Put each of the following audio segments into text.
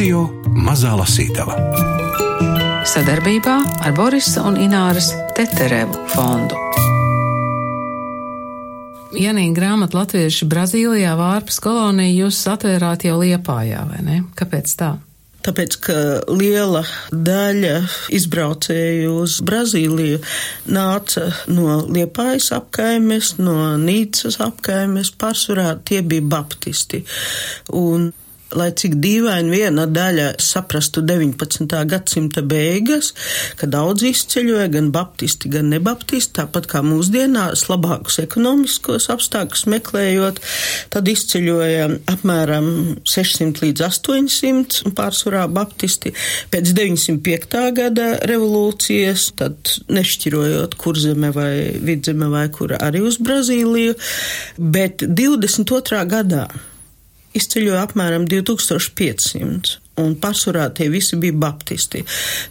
Radio Mazā Lasītava. Sadarbībā ar Borisa un Ināras Teterevu fondu. Janīna grāmata Latvieši Brazīlijā vārpas koloniju jūs atvērāt jau Liepājā, vai ne? Kāpēc tā? Tāpēc, ka liela daļa izbraucēju uz Brazīliju nāca no Liepājas apkaimes, no Nīcas apkaimes, pārsvarā tie bija baptisti. Un lai cik dīvaini viena daļa saprastu 19. gadsimta beigas, ka daudz izceļoja gan baptisti, gan nebaptisti, tāpat kā mūsdienās labākus ekonomiskos apstākļus meklējot, tad izceļoja apmēram 600 līdz 800 pārsvarā baptisti. Pēc 905. gada revolūcijas, tad nešķirojot kurzeme vai vidzeme vai kur arī uz Brazīliju, bet 22. gadā izceļoja apmēram 2500. Un pārsvarā tie visi bija baptisti.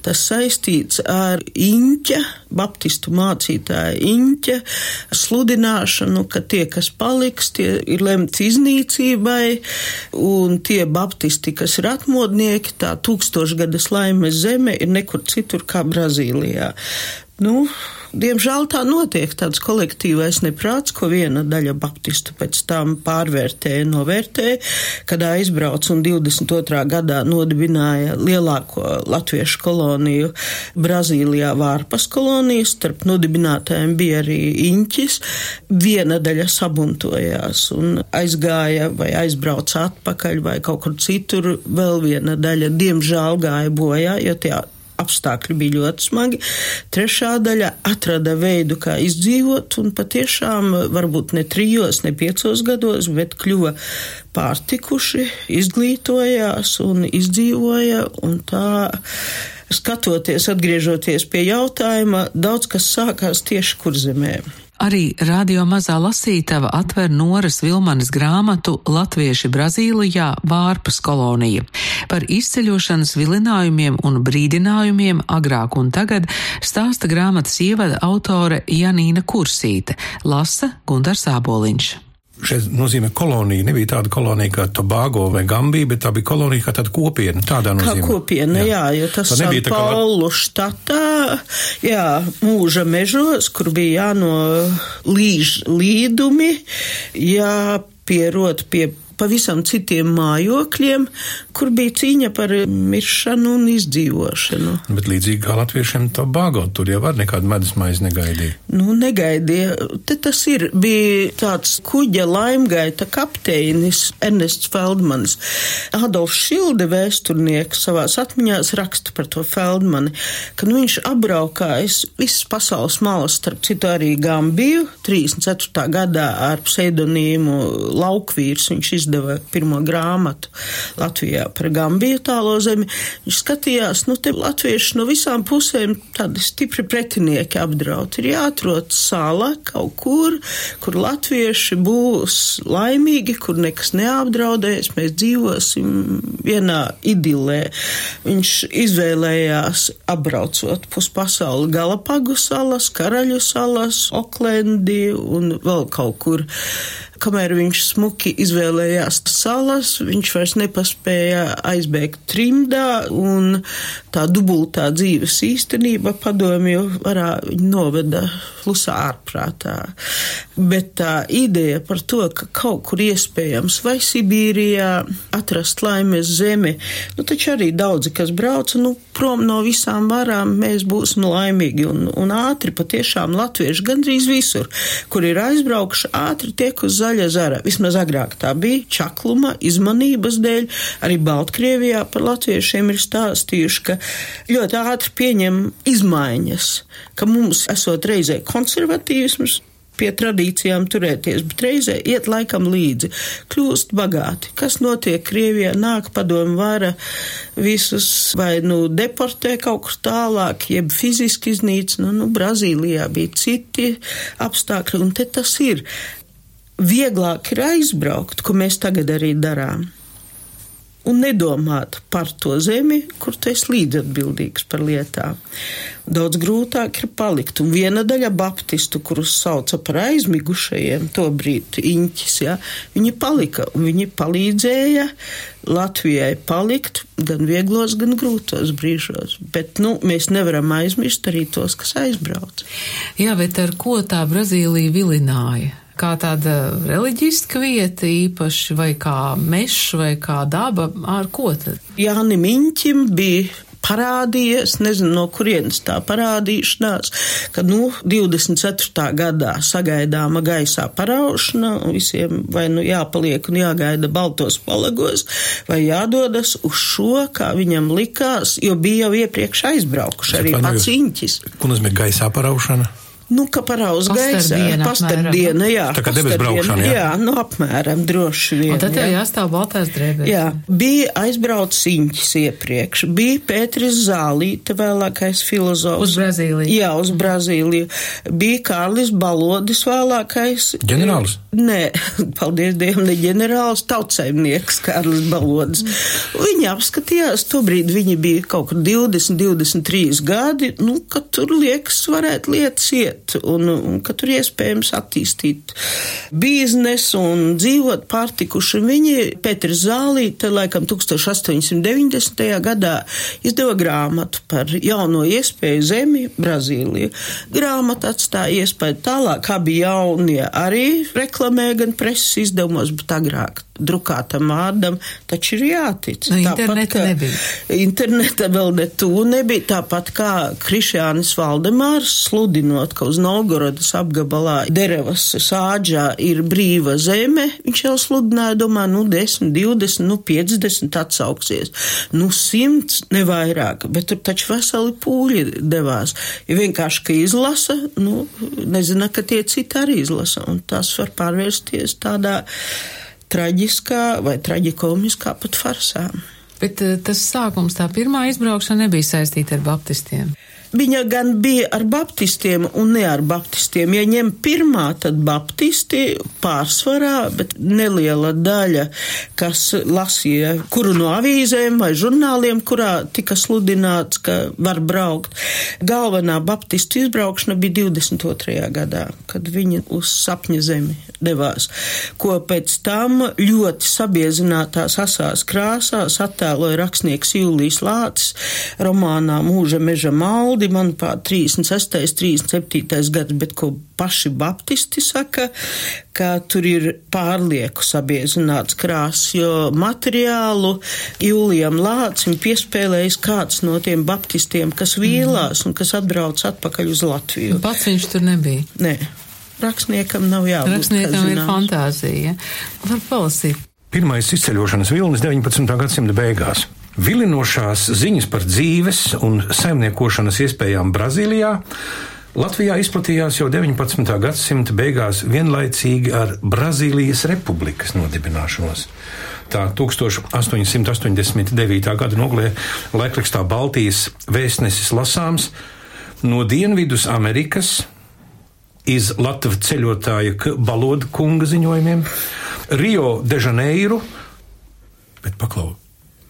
Tas saistīts ar Inķa, baptistu mācītāja Inķa sludināšanu, ka tie, kas paliks, tie ir lemts iznīcībai, un tie baptisti, kas ir atmodnieki, tā tūkstošgadas laimes zeme ir nekur citur kā Brazīlijā. Nu, Diemžēl tā notiek tāds kolektīvais neprāts, ko viena daļa baptistu pēc tam pārvērtēja, novērtēja, kad aizbrauc un 22. gadā nodibināja lielāko latviešu koloniju Brazīlijā Vārpas kolonijas, starp nodibinātājiem bija arī Inķis. Viena daļa sabuntojās un aizgāja vai aizbrauca atpakaļ vai kaut kur citur, vēl viena daļa diemžēl gāja bojā, jo tie apstākļi bija ļoti smagi. Trešā daļa atrada veidu, kā izdzīvot, un patiešām varbūt ne trijos, ne piecos gados, bet kļuva pārtikuši, izglītojās un izdzīvoja, un tā skatoties, atgriežoties pie jautājuma, daudz kas sākās tieši kurzemē. Arī radio mazā lasītava atver Noras Vilmanas grāmatu Latvieši Brazīlijā Vārpas kolonija. Par izceļošanas vilinājumiem un brīdinājumiem agrāk un tagad stāsta grāmatas ievada autore Janīna Kursīte, lasa Gundars Āboliņš šeit nozīmē kolonija. Nebija tāda kolonija kā Tobago vai Gambija, bet tā bija kolonija kā tāda kopiena. Tādā nozīmē. Kā kopiena, jā, jā jo tas ir Paulu kā... štatā, jā, mūža mežos, kur bija jāno līž līdumi, jāpierot pie pavisam citiem mājokļiem, kur bija cīņa par miršanu un izdzīvošanu. Bet līdzīgi kā latviešiem to bāgot, tur jau var nekādu medus maizi negaidīja. Nu, negaidīja. Te tas ir, bija tāds kuģa laimgaita kapteinis Ernests Feldmanis. Adolfs Šilde vēsturnieks savās atmiņās raksta par to Feldmani, ka nu, viņš apbraukājis visas pasaules malas, starp citu arī Gambiju, 34. gadā ar pseidonīmu Laukvīrs viņš izdevās izdeva pirmo grāmatu Latvijā par Gambiju tālo zemi. Viņš skatījās, nu te latvieši no visām pusēm tādi stipri pretinieki apdraud. Ir jāatrod sala kaut kur, kur latvieši būs laimīgi, kur nekas neapdraudēs, mēs dzīvosim vienā idilē. Viņš izvēlējās apbraucot pus pasauli Galapagu salas, Karaļu salas, Oklendi un vēl kaut kur kamēr viņš smuki izvēlējās salas, viņš vairs nepaspēja aizbēgt trimdā, un tā dubultā dzīves īstenība padomju varā noveda klusā ārprātā. Bet tā ideja par to, ka kaut kur iespējams vai Sibīrijā atrast laimes zemi, nu taču arī daudzi, kas brauca, nu, prom no visām varām, mēs būsim laimīgi un, un ātri patiešām latvieši gandrīz visur, kur ir aizbraukuši, ātri tiek uz zaļa zara. Vismaz agrāk tā bija čakluma, izmanības dēļ. Arī Baltkrievijā par latviešiem ir stāstījuši, ka ļoti ātri pieņem izmaiņas, ka mums esot reizē konservatīvisms, pie tradīcijām turēties, bet reizē iet laikam līdzi, kļūst bagāti. Kas notiek Krievijā, nāk padomu vara visus vai nu deportē kaut kur tālāk, jeb fiziski iznīcina. Nu, Brazīlijā bija citi apstākļi, un te tas ir vieglāk ir aizbraukt, ko mēs tagad arī darām. un nedomāt par to zemi, kur tu esi līdzatbildīgs par lietām. Daudz grūtāk ir palikt. Un viena daļa baptistu, kurus sauca par aizmigušajiem, to brīdi iņķis, ja, viņi palika un viņi palīdzēja Latvijai palikt gan vieglos, gan grūtos brīžos. Bet nu, mēs nevaram aizmirst arī tos, kas aizbrauc. Jā, bet ar ko tā Brazīlija vilināja? Kā tāda reliģiska vieta īpaši, vai kā mežs, vai kā daba, ar ko tad? Jāni Miņķim bija parādījies, nezinu, no kurienes tā parādīšanās, ka, nu, 24. gadā sagaidāma gaisā paraušana, un visiem vai nu jāpaliek un jāgaida baltos palagos, vai jādodas uz šo, kā viņam likās, jo bija jau iepriekš aizbraukuši arī pats Inķis. Ko nozīmē gaisā paraušana? Nu, ka parauz gaisa, pastardiena, jā. Tā kā debes braukšana, jā. Jā, nu, apmēram, droši vien. Un tad jau jāstāv baltās drēbēs. Jā, bija aizbraucis Iņķis iepriekš, bija Pēteris Zālīte, vēlākais filozofs. Uz Brazīliju. Jā, uz Brazīliju. Bija Kārlis Balodis, vēlākais. Ģenerālis? Nē, paldies Dievam, ne ģenerālis, tautsaimnieks Kārlis Balodis. Viņi apskatījās, tobrīd viņi bija kaut kur 20, 23 gadi, nu, ka tur liekas varētu lietas iet iet, un, un ka tur iespējams attīstīt biznesu un dzīvot pārtikuši. Viņi Pēters Zālīte, laikam 1890. gadā izdeva grāmatu par jauno iespēju zemi Brazīliju. Grāmata atstāja iespēju tālāk, bija jaunie arī reklamē gan preses izdevumos, bet agrāk drukātam vārdam, taču ir jātic. Nu, interneta tāpat, nebija. Interneta vēl ne tu nebija, tāpat kā Krišjānis Valdemārs sludinot, ka uz Novgorodas apgabalā Derevas sāģā ir brīva zeme, viņš jau sludināja, domā, nu 10, 20, nu 50 atsauksies, nu 100 nevairāk, bet tur taču veseli pūļi devās. Ja vienkārši, ka izlasa, nu, nezina, ka tie citi arī izlasa, un tas var pārvērsties tādā traģiskā vai traģikomiskā pat farsā. Bet eh, tas sākums, tā pirmā izbraukšana nebija saistīta ar baptistiem. Viņa gan bija ar baptistiem un ne ar baptistiem. Ja ņem pirmā, tad baptisti pārsvarā, bet neliela daļa, kas lasīja kuru no avīzēm vai žurnāliem, kurā tika sludināts, ka var braukt. Galvenā baptistu izbraukšana bija 22. gadā, kad viņi uz sapņa zemi devās, ko pēc tam ļoti sabiezinātās asās krāsās attēloja rakstnieks Jūlijas Lācis romānā Mūža meža malda valdi, manuprāt, 36. 37. gads, bet ko paši baptisti saka, ka tur ir pārlieku sabiezināts krāsas, jo materiālu Jūlijam Lācim piespēlējis kāds no tiem baptistiem, kas vīlās un kas atbrauc atpakaļ uz Latviju. Pats viņš tur nebija. Nē. Rakstniekam nav jābūt. Rakstniekam ir fantāzija. Var palasīt. Pirmais izceļošanas vilnis 19. gadsimta beigās. Vilinošās ziņas par dzīves un saimniekošanas iespējām Brazīlijā Latvijā izplatījās jau 19. gadsimta beigās vienlaicīgi ar Brazīlijas republikas nodibināšanos. Tā 1889. gada noglē laikrakstā Baltijas vēstnesis lasāms no Dienvidus Amerikas iz Latvijas ceļotāja Baloda kunga ziņojumiem Rio de Janeiro, bet paklau.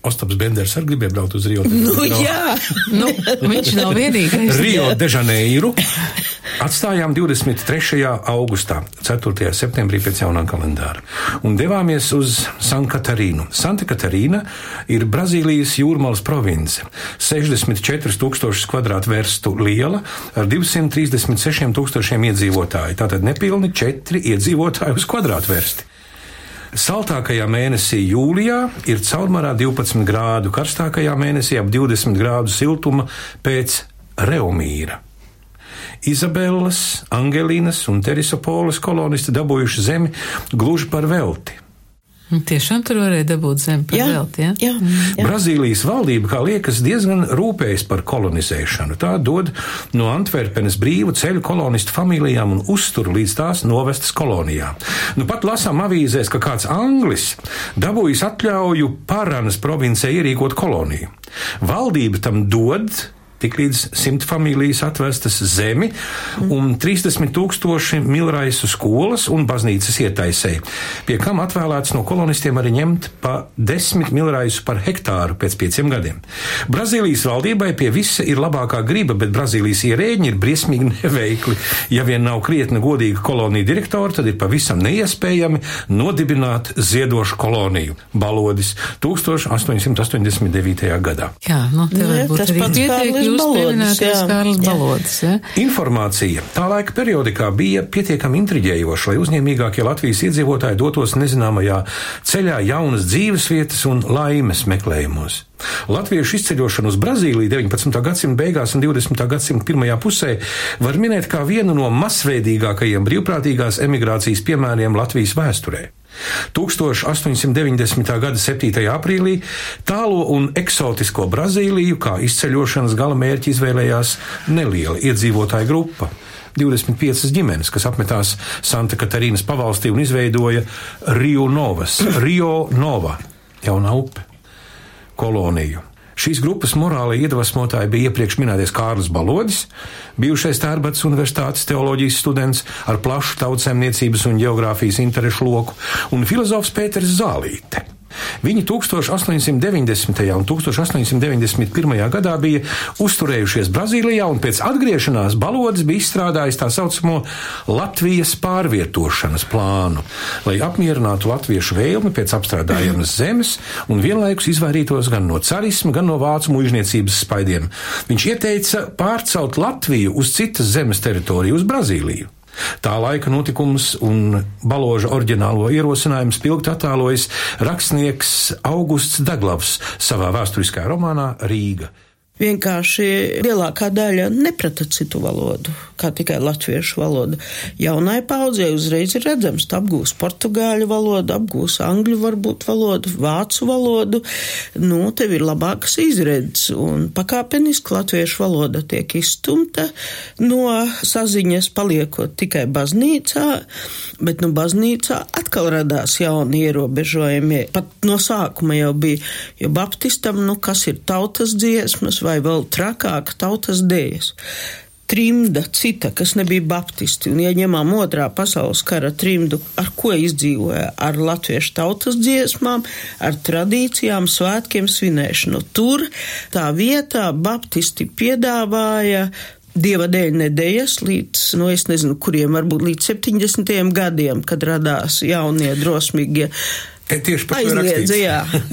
Ostaps Benders arī gribēja braukt uz Rio. Nu, jā, nu, viņš nav vienīgais. Rio de Janeiro atstājām 23. augustā, 4. septembrī pēc jaunā kalendāra, un devāmies uz San Katarīnu. Santa Katarīna ir Brazīlijas jūrmālas province, 64 tūkstošus kvadrātverstu liela, ar 236 tūkstošiem iedzīvotāju. Tātad nepilni 4 iedzīvotāji uz kvadrātversti. Saltākajā mēnesī, jūlijā, ir caurmērā 12 grādu, karstākajā mēnesī ap 20 grādu siltuma pēc Reumīra. Izabelas, Angelīnas un Terisopolis kolonisti dabūjuši zemi gluži par velti. Tiešām tur varēja dabūt zemi par velti, ja? jā, mm. jā. Brazīlijas valdība, kā liekas, diezgan rūpējas par kolonizēšanu. Tā dod no Antverpenes brīvu ceļu kolonistu familijām un uztur līdz tās novestas kolonijām. Nu, pat lasām avīzēs, ka kāds anglis dabūjis atļauju Paranas provincē ierīkot koloniju. Valdība tam dod tiklīdz simt familijas atvestas zemi un 30 tūkstoši milraisu skolas un baznīcas ietaisē, pie kam atvēlēts no kolonistiem arī ņemt pa 10 milraisu par hektāru pēc pieciem gadiem. Brazīlijas valdībai pie visa ir labākā griba, bet Brazīlijas ierēģi ir briesmīgi neveikli. Ja vien nav krietni godīga kolonija direktora, tad ir pavisam neiespējami nodibināt ziedošu koloniju. Balodis 1889. gadā. Jā, nu, te Nu, varbūt tas pats Kārlis jūs pieminētais. Kārlis. Balodis, ja? Informācija tā laika periodikā bija pietiekami intriģējoša, lai uzņēmīgākie Latvijas iedzīvotāji dotos nezināmajā ceļā jaunas dzīves vietas un laimes meklējumos. Latviešu izceļošanu uz Brazīliju 19. gadsimta beigās un 20. gadsimta pirmajā pusē var minēt kā vienu no masveidīgākajiem brīvprātīgās emigrācijas piemēriem Latvijas vēsturē. 1890. gada 7. aprīlī tālo un eksotisko Brazīliju kā izceļošanas gala mērķi izvēlējās neliela iedzīvotāja grupa. 25 ģimenes, kas apmetās Santa Katarīnas pavalstī un izveidoja Rio Novas, Rio Nova, jauna upe, koloniju. Šīs grupas morāli iedvesmotāji bija iepriekš minētais Kārlis Balodis, bijušais Tērbats Universitātes teoloģijas students ar plašu tautsēmniecības un geogrāfijas interešu loku, un filozofs Pēters Zālīte. Viņi 1890. un 1891. gadā bija uzturējušies Brazīlijā, un pēc atgriešanās Balodis bija izstrādājis tā saucamo Latvijas pārvietošanas plānu, lai apmierinātu latviešu vēlmi pēc apstrādājamas zemes un vienlaikus izvairītos gan no carisma, gan no vācu mužniecības spaidiem. Viņš ieteica pārcelt Latviju uz citas zemes teritoriju, uz Brazīliju. Tā laika notikums un baloža oriģinālo ierosinājumu spilgti attēlojas rakstnieks Augusts Daglavs savā vēsturiskajā romānā Rīga. Vienkārši lielākā daļa neprata citu valodu, kā tikai latviešu valodu. Jaunai paudzei uzreiz ir redzams, apgūs portugāļu valodu, apgūs angļu varbūt valodu, vācu valodu. Nu, tev ir labākas izredzes, un pakāpeniski latviešu valoda tiek izstumta no saziņas, paliekot tikai baznīcā, bet nu baznīcā atkal radās jauni ierobežojumi. Pat no sākuma jau bija, jo baptistam, nu, kas ir tautas dziesmas, vai vēl trakāk tautas dēļas. Trimda, cita, kas nebija baptisti, un, ja ņemam otrā pasaules kara trimdu, ar ko izdzīvoja? Ar latviešu tautas dziesmām, ar tradīcijām, svētkiem, svinēšanu. Tur tā vietā baptisti piedāvāja Dieva dēļ nedēļas līdz, nu, es nezinu, kuriem varbūt līdz 70. gadiem, kad radās jaunie drosmīgie E, Tieši par to rakstīts.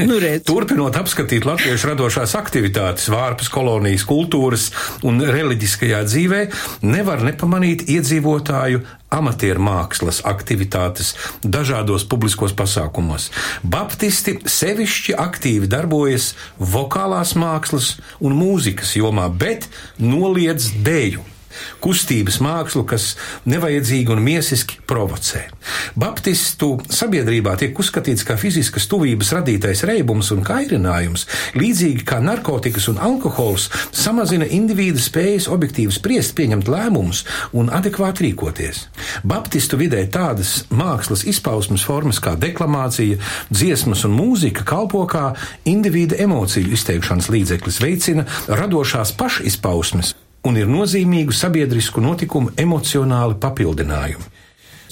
Nu. Turpinot apskatīt latviešu radošās aktivitātes, vārpas kolonijas kultūras un reliģiskajā dzīvē, nevar nepamanīt iedzīvotāju amatieru mākslas aktivitātes dažādos publiskos pasākumos. Baptisti sevišķi aktīvi darbojas vokālās mākslas un mūzikas jomā, bet noliedz dēļu kustības mākslu, kas nevajadzīgi un miesiski provocē. Baptistu sabiedrībā tiek uzskatīts kā fiziskas tuvības radītais reibums un kairinājums, līdzīgi kā narkotikas un alkohols samazina individu spējas objektīvi spriest, pieņemt lēmumus un adekvāti rīkoties. Baptistu vidē tādas mākslas izpausmes formas kā deklamācija, dziesmas un mūzika kalpo kā individu emociju izteikšanas līdzeklis, veicina radošās pašizpausmes un ir nozīmīgu sabiedrisku notikumu emocionāli papildinājumi.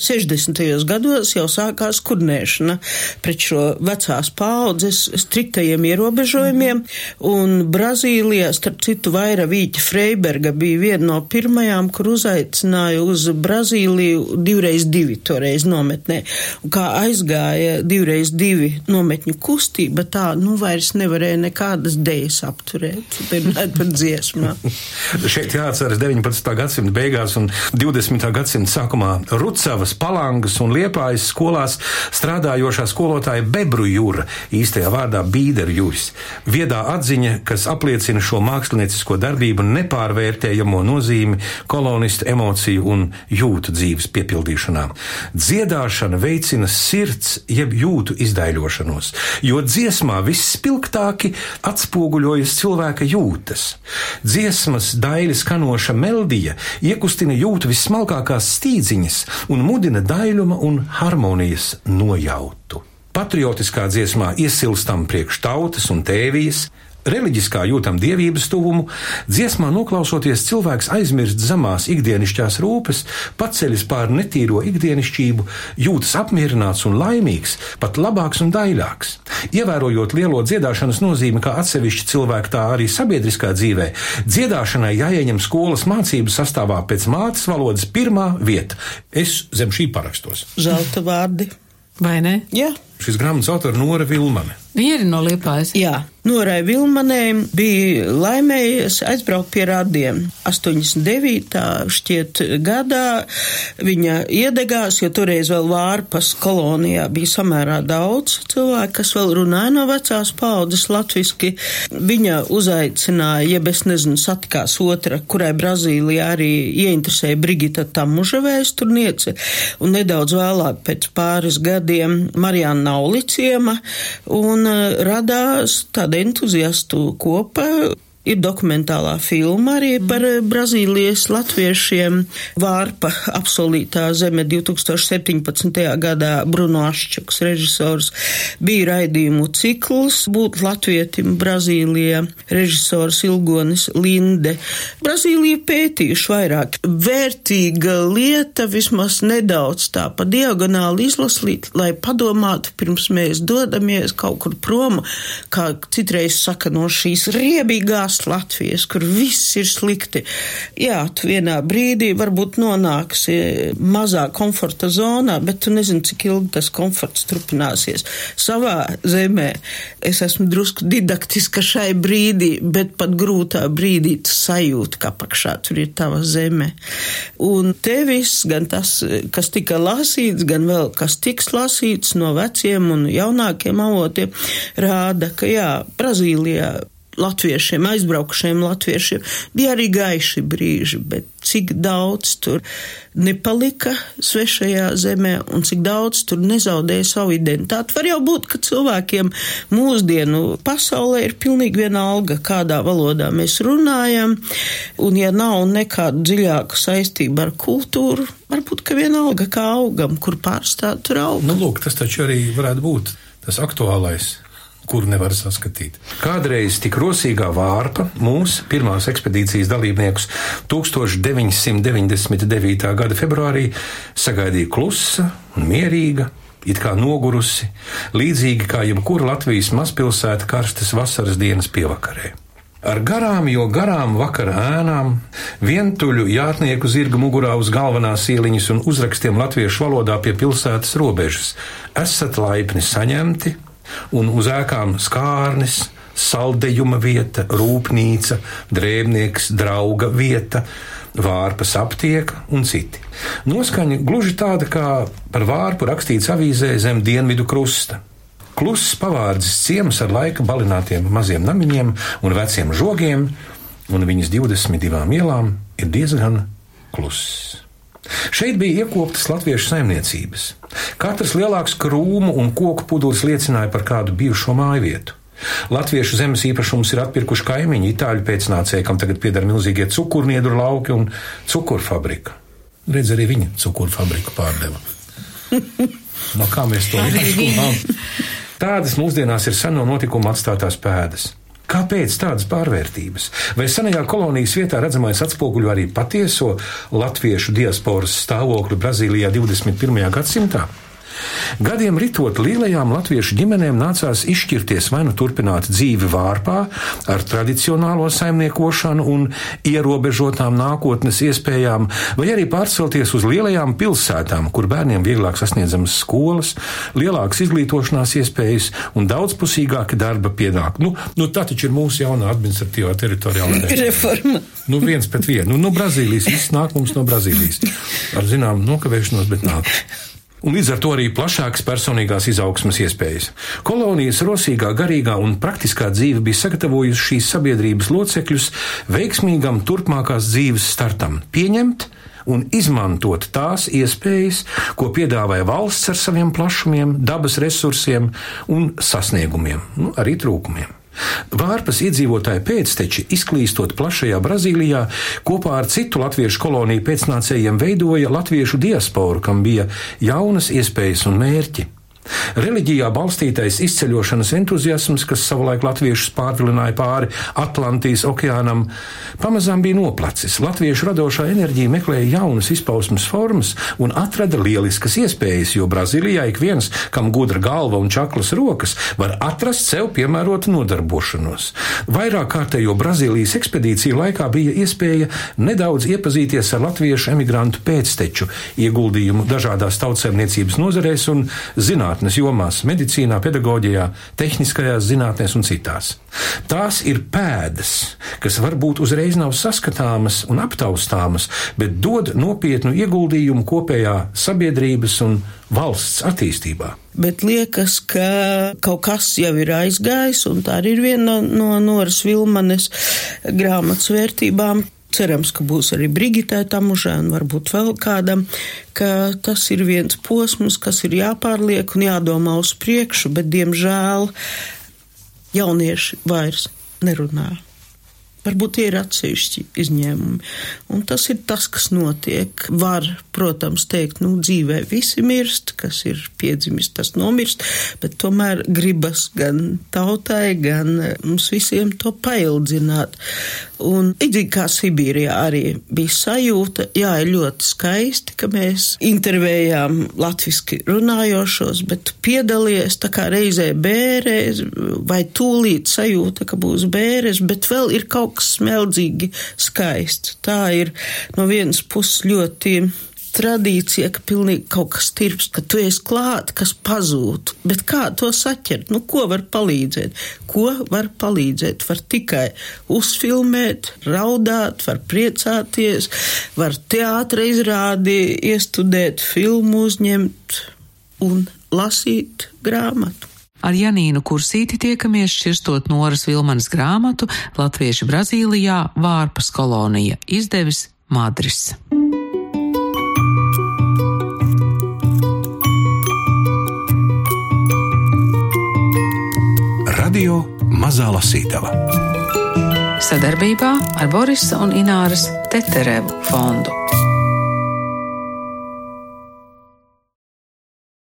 60. gados jau sākās kurnēšana pret šo vecās paudzes striktajiem ierobežojumiem, un Brazīlijā, starp citu, Vaira Vīķa Freiberga bija viena no pirmajām, kur uzaicināja uz Brazīliju divreiz divi toreiz nometnē. Un kā aizgāja divreiz divi nometņu kustība, tā, nu, vairs nevarēja nekādas dējas apturēt, runāt par dziesmām. Šeit jāatceras 19. gadsimta beigās un 20. gadsimta sākumā Rucavas, Palangas un Liepājas skolās strādājošā skolotāja Bebru Jūra, īstajā vārdā Bīderu Jūris. Viedā atziņa, kas apliecina šo māksliniecisko darbību nepārvērtējamo nozīmi kolonistu emociju un jūtu dzīves piepildīšanā. Dziedāšana veicina sirds jeb jūtu izdaiļošanos, jo dziesmā visspilgtāki atspoguļojas cilvēka jūtas. Dziesmas daļas skanoša meldija iekustina jūtu vissmalkākās stīdziņas un mudina daļuma un harmonijas nojautu. Patriotiskā dziesmā iesilstam priekš tautas un tēvijas, reliģiskā jūtam dievības tuvumu, dziesmā noklausoties cilvēks aizmirst zemās ikdienišķās rūpes, paceļas pār netīro ikdienišķību, jūtas apmierināts un laimīgs, pat labāks un daļāks. Ievērojot lielo dziedāšanas nozīmi kā atsevišķa cilvēka, tā arī sabiedriskā dzīvē, dziedāšanai jāieņem skolas mācību sastāvā pēc mātes valodas pirmā vieta. Es zem šī parakstos. Zelta vārdi. Vai ne? Jā. Šis grāmatas autors Nora Vilmane. Viņa ir no Liepājas. Jā, Norai Vilmanē bija laimējies aizbraukt pie radiem. 89. šķiet gadā viņa iedegās, jo toreiz vēl Vārpas kolonijā bija samērā daudz cilvēku, kas vēl runāja no vecās paudzes latviski. Viņa uzaicināja, jeb es nezinu, satikās otra, kurai Brazīlijā arī ieinteresēja Brigita Tamuža vēsturniece, un nedaudz vēlāk pēc pāris gadiem Marijāna Nauliciema, un radās tāda entuziastu kopa Ir dokumentālā filma arī par eh, Brazīlijas latviešiem Vārpa apsolītā zeme 2017. gadā Bruno Aščuks režisors. Bija raidījumu cikls būt latvietim Brazīlijā, režisors Ilgonis Linde. Brazīlija pētījuši vairāk. Vērtīga lieta vismaz nedaudz tā pa diagonāli izlasīt, lai padomātu pirms mēs dodamies kaut kur prom, kā citreiz saka no šīs riebīgās tās Latvijas, kur viss ir slikti. Jā, tu vienā brīdī varbūt nonāksi mazā komforta zonā, bet tu nezini, cik ilgi tas komforts turpināsies. Savā zemē es esmu drusku didaktiska šai brīdī, bet pat grūtā brīdī tu sajūti, ka apakšā tur ir tava zeme. Un te viss, gan tas, kas tika lasīts, gan vēl kas tiks lasīts no veciem un jaunākiem avotiem, rāda, ka jā, Brazīlijā latviešiem, aizbraukušiem latviešiem, bija arī gaiši brīži, bet cik daudz tur nepalika svešajā zemē un cik daudz tur nezaudēja savu identitāti. Var jau būt, ka cilvēkiem mūsdienu pasaulē ir pilnīgi vienalga, kādā valodā mēs runājam, un ja nav nekādu dziļāku saistību ar kultūru, varbūt, ka vienalga, kā augam, kur pārstāt tur aug. Nu, lūk, tas taču arī varētu būt tas aktuālais kuru nevar saskatīt. Kādreiz tik rosīgā vārpa mūsu pirmās ekspedīcijas dalībniekus 1999. gada februārī sagaidīja klusa un mierīga. It kā nogurusi, līdzīgi kā jebkura Latvijas mazpilsēta karstas vasaras dienas pievakarē. Ar garām, jo garām vakara ēnām, vientuļu jātnieku zirga mugurā uz galvenās ieliņas un uzrakstiem latviešu valodā pie pilsētas robežas esat laipni saņemti, un uz ēkām skārnis, saldējuma vieta, rūpnīca, drēbnieks, drauga vieta, vārpas aptieka un citi. Noskaņa gluži tāda kā par vārpu rakstīts avīzē zem dienvidu krusta. Kluss pavārdzis ciems ar laika balinātiem maziem namiņiem un veciem žogiem, un viņas 22 ielām ir diezgan kluss. Šeit bija iekoptas latviešu saimniecības. Katrs lielāks krūmu un koku pudulis liecināja par kādu bijušo māju vietu. Latviešu zemes īpašums ir atpirkuši kaimiņi, itāļu pēcnācēji, kam tagad pieder milzīgie cukurniedru lauki un cukurfabrika. Redz, arī viņa cukurfabriku pārdeva. No kā mēs to izdarām? Tādas mūsdienās ir seno notikumu atstātās pēdas. Kāpēc tādas pārvērtības? Vai senajā kolonijas vietā redzamais atspoguļo arī patieso latviešu diasporas stāvokli Brazīlijā 21. gadsimtā? Gadiem ritot lielajām latviešu ģimenēm nācās izšķirties vai nu turpināt dzīvi vārpā ar tradicionālo saimniekošanu un ierobežotām nākotnes iespējām, vai arī pārcelties uz lielajām pilsētām, kur bērniem vieglāk sasniedzamas skolas, lielākas izglītošanās iespējas un daudzpusīgāki darba pienākumi. Nu, nu, tā taču ir mūsu jaunā administratīvā teritoriālā reforma. Nu, viens pret vienu. Nu, no Brazīlijas viss nāk mums no Brazīlijas. Ar zinām nokavēšanos, bet nāk un līdz ar to arī plašākas personīgās izaugsmas iespējas. Kolonijas rosīgā, garīgā un praktiskā dzīve bija sagatavojusi šīs sabiedrības locekļus veiksmīgam turpmākās dzīves startam, pieņemt un izmantot tās iespējas, ko piedāvāja valsts ar saviem plašumiem, dabas resursiem un sasniegumiem, nu, arī trūkumiem. Vārpas iedzīvotāji pēcteči, izklīstot plašajā Brazīlijā, kopā ar citu latviešu koloniju pēcnācējiem veidoja latviešu diasporu, kam bija jaunas iespējas un mērķi. Reliģijā balstītais izceļošanas entuziasms, kas savulaik latviešus pārvilināja pāri Atlantijas okeānam, pamazām bija noplacis. Latviešu radošā enerģija meklēja jaunas izpausmes formas un atrada lieliskas iespējas, jo Brazīlijā ik viens, kam gudra galva un čaklas rokas, var atrast sev piemērotu nodarbošanos. Vairāk kārtējo Brazīlijas ekspedīciju laikā bija iespēja nedaudz iepazīties ar latviešu emigrantu pēcteču ieguldījumu dažādās tautsēmniecības nozarēs un zinātnes jomās - medicīnā, pedagoģijā, tehniskajās zinātnēs un citās. Tās ir pēdas, kas varbūt uzreiz nav saskatāmas un aptaustāmas, bet dod nopietnu ieguldījumu kopējā sabiedrības un valsts attīstībā. Bet liekas, ka kaut kas jau ir aizgājis, un tā arī ir viena no, no Noras Vilmanes grāmatas vērtībām, cerams, ka būs arī Brigitai Tamužai un varbūt vēl kādam, ka tas ir viens posms, kas ir jāpārliek un jādomā uz priekšu, bet diemžēl jaunieši vairs nerunā. Varbūt tie ir atsevišķi izņēmumi. Un tas ir tas, kas notiek. Var, protams, teikt, nu, dzīvē visi mirst, kas ir piedzimis, tas nomirst, bet tomēr gribas gan tautai, gan mums visiem to paildzināt. Un līdzīgi kā Sibīrijā arī bija sajūta, jā, ir ļoti skaisti, ka mēs intervējām latviski runājošos, bet piedalies tā kā reizē bērēs, vai tūlīt sajūta, ka būs bērēs, bet vēl ir kaut kas smeldzīgi skaists. Tā ir no vienas puses ļoti tradīcija, ka pilnīgi kaut kas tirps, ka tu esi klāt, kas pazūd. Bet kā to saķert? Nu, ko var palīdzēt? Ko var palīdzēt? Var tikai uzfilmēt, raudāt, var priecāties, var teātra izrādi, iestudēt filmu, uzņemt un lasīt grāmatu. Ar Janīnu Kursīti tiekamies šķirstot Noras Vilmanas grāmatu Latvieši Brazīlijā Vārpas kolonija izdevis Madris. Radio Mazā Lasītava sadarbībā ar Borisa un Ināras Teterevu fondu.